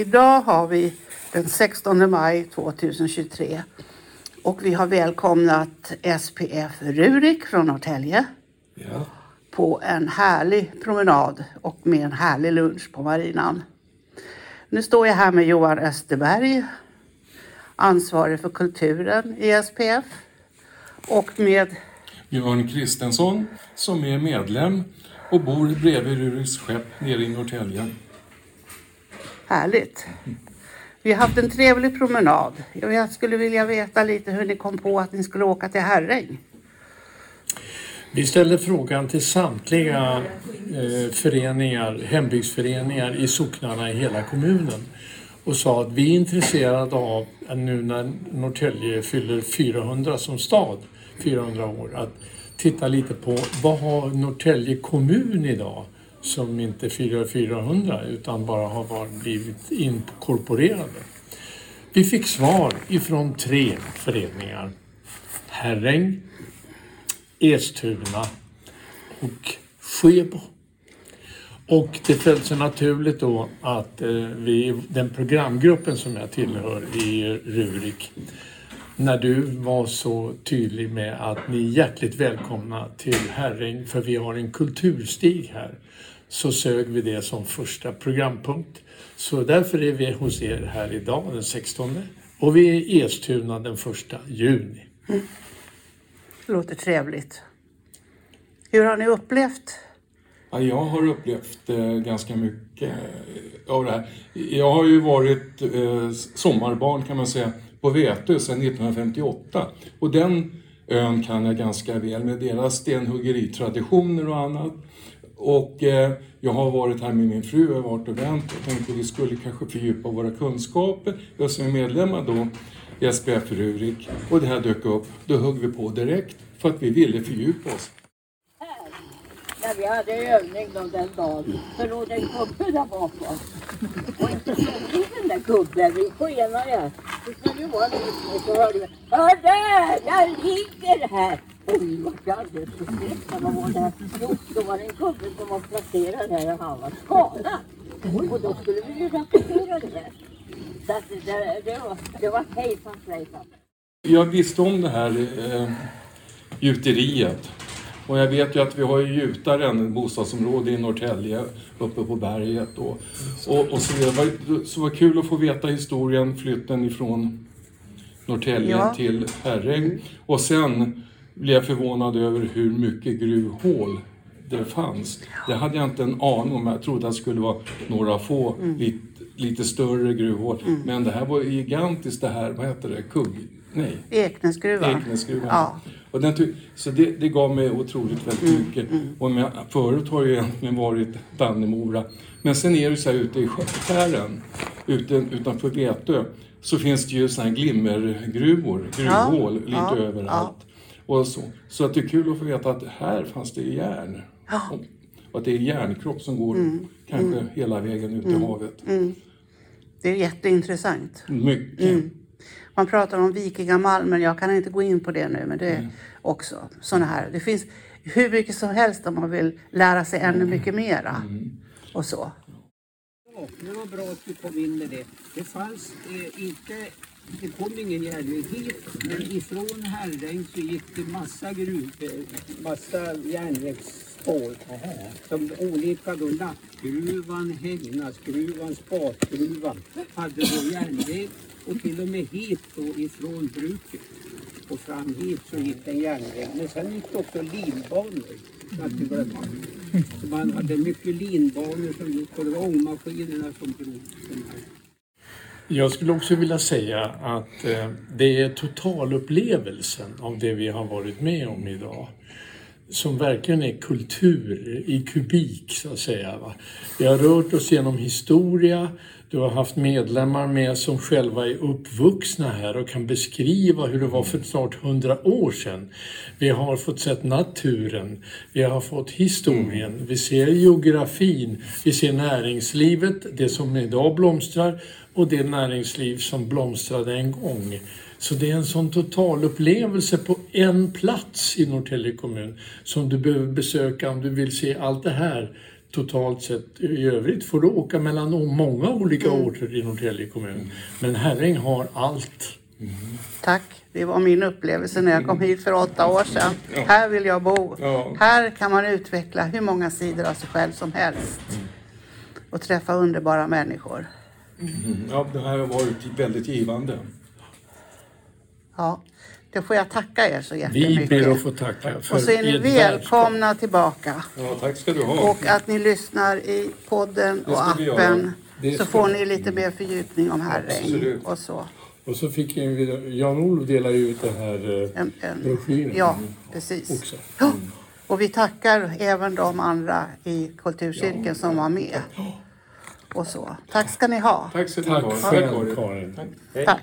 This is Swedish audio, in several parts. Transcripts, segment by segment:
Idag har vi den 16 maj 2023 och vi har välkomnat SPF Rurik från Norrtälje Ja. på en härlig promenad och med en härlig lunch på marinan. Nu står jag här med Johan Österberg, ansvarig för kulturen i SPF och med Björn Kristensson som är medlem och bor bredvid Ruriks skepp nere i Norrtälje. Härligt. Vi har haft en trevlig promenad. Jag skulle vilja veta lite hur ni kom på att ni skulle åka till Herräng. Vi ställde frågan till samtliga eh, föreningar, hembygdsföreningar i socknarna i hela kommunen och sa att vi är intresserade av, nu när Norrtälje fyller 400 som stad, 400 år, att titta lite på vad har Norrtälje kommun idag som inte firar 400 utan bara har varit- blivit inkorporerade. Vi fick svar ifrån tre föreningar. Herräng, Estuna och Skebo. Och det föll sig naturligt då att eh, vi, den programgruppen som jag tillhör i Rurik, när du var så tydlig med att ni är hjärtligt välkomna till Herräng för vi har en kulturstig här, så sög vi det som första programpunkt. Så därför är vi hos er här idag den 16 och vi är i Estuna den 1 juni. Det låter trevligt. Hur har ni upplevt? Ja, jag har upplevt eh, ganska mycket eh, av det här. Jag har ju varit eh, sommarbarn kan man säga på Vätö sedan 1958 och den ön kan jag ganska väl med deras stenhuggeritraditioner och annat. Och eh, jag har varit här med min fru, jag har varit och vänt och tänkte att vi skulle kanske fördjupa våra kunskaper. Jag som är medlemmar då i SPF Rurik och det här dök upp. Då högg vi på direkt för att vi ville fördjupa oss när vi hade övning då den dagen så låg det en gubbe där bakom. Och inte såg vi den där gubben, vi skenade. Så skulle det vara och så hörde vi, Hörde, Jag ligger här. Oj, vad jag alldeles förskräckta. Vad var där. Jo, då var det en gubbe som var placerad här och han var skadad. Och då skulle vi ju rapportera det där. Så att det, det, det var, det var hejsan svejsan. Jag visste om det här eh, gjuteriet. Och jag vet ju att vi har ju Gjutaren, bostadsområde i Norrtälje, uppe på berget. Och, och, och så. Det var- Så var kul att få veta historien, flytten ifrån Norrtälje Ja. till Herräng. Och sen blev jag förvånad över hur mycket gruvhål det fanns. Det hade jag inte en aning om. Jag trodde att det skulle vara några få lite, lite större gruvhål. Men det här var gigantiskt det här, vad heter det, kugg... Nej, Eknäsgruvan? Eknäsgruvan. Ja. Och den så det, det gav mig otroligt väldigt mycket. Och med, förut har ju egentligen varit Dannemora. Men sen är det så här ute i skären, ute, utanför Vätö, så finns det ju här glimmergruvor, gruvhål lite ja, överallt. Och så. så att det är kul att få veta att här fanns det järn. Och, och att det är järnkropp som går kanske hela vägen ut i havet. Det är jätteintressant. Mycket. Man pratar om vikingamalmen, jag kan inte gå in på det nu, men det är också sådana här. Det finns hur mycket som helst om man vill lära sig ännu mycket mera. Och så. Ja, det var bra att du kom in med det. Det fanns eh, inte, det kom ingen järnväg hit, men ifrån Herräng så gick det massa gruv, massa järnvägsspår. Som olika då, Lappgruvan, Hägnasgruvan, Spatgruvan hade då järnväg och till och med hit då ifrån bruket. Och fram hit så gick en järnväg. Men sen gick det också linbanor. Mm. Så man hade mycket linbanor som gick och det var ångmaskinerna som drog den här. Jag skulle också vilja säga att eh, det är totalupplevelsen av det vi har varit med om idag som verkligen är kultur i kubik så att säga. Va? Vi har rört oss genom historia, du har haft medlemmar med som själva är uppvuxna här och kan beskriva hur det var för snart hundra år sedan. Vi har fått sett naturen, vi har fått historien, vi ser geografin, vi ser näringslivet, det som idag blomstrar och det näringsliv som blomstrade en gång. Så det är en sån total upplevelse på en plats i Norrtälje kommun som du behöver besöka om du vill se allt det här totalt sett i övrigt får du åka mellan många olika Mm. orter i Norrtälje kommun. Men Herräng har allt. Tack. Det var min upplevelse när jag kom hit för åtta år sedan. Här vill jag bo. Ja. Här kan man utveckla hur många sidor av sig själv som helst. Och träffa underbara människor. Ja, det här har varit väldigt givande. Ja, då får jag tacka er så Vi jättemycket. ber att få tacka för Och så är ni välkomna tillbaka. Ja, tack ska du ha. Och att ni lyssnar i podden och ska vi appen. Så ska får vi. ni lite mer fördjupning om Herräng och så. Och så fick vi- Jan-Olof dela ut det här eh, En, en, broschyren ja, precis. också. Ja. Och vi tackar även de andra i kulturcirkeln som var med. Och så. Tack ska ni ha. Tack så du Tack ha. själv Karin. Tack. Tack.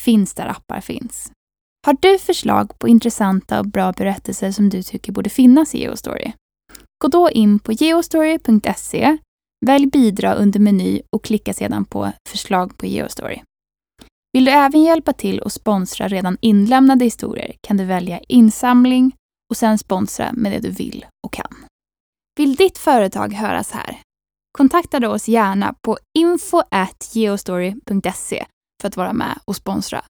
finns där appar finns. Har du förslag på intressanta och bra berättelser som du tycker borde finnas i Geostory? Gå då in på geostory.se, välj bidra under meny och klicka sedan på förslag på Geostory. Vill du även hjälpa till och sponsra redan inlämnade historier kan du välja insamling och sen sponsra med det du vill och kan. Vill ditt företag höras här? Kontakta då oss gärna på info@geostory.se för att vara med och sponsra.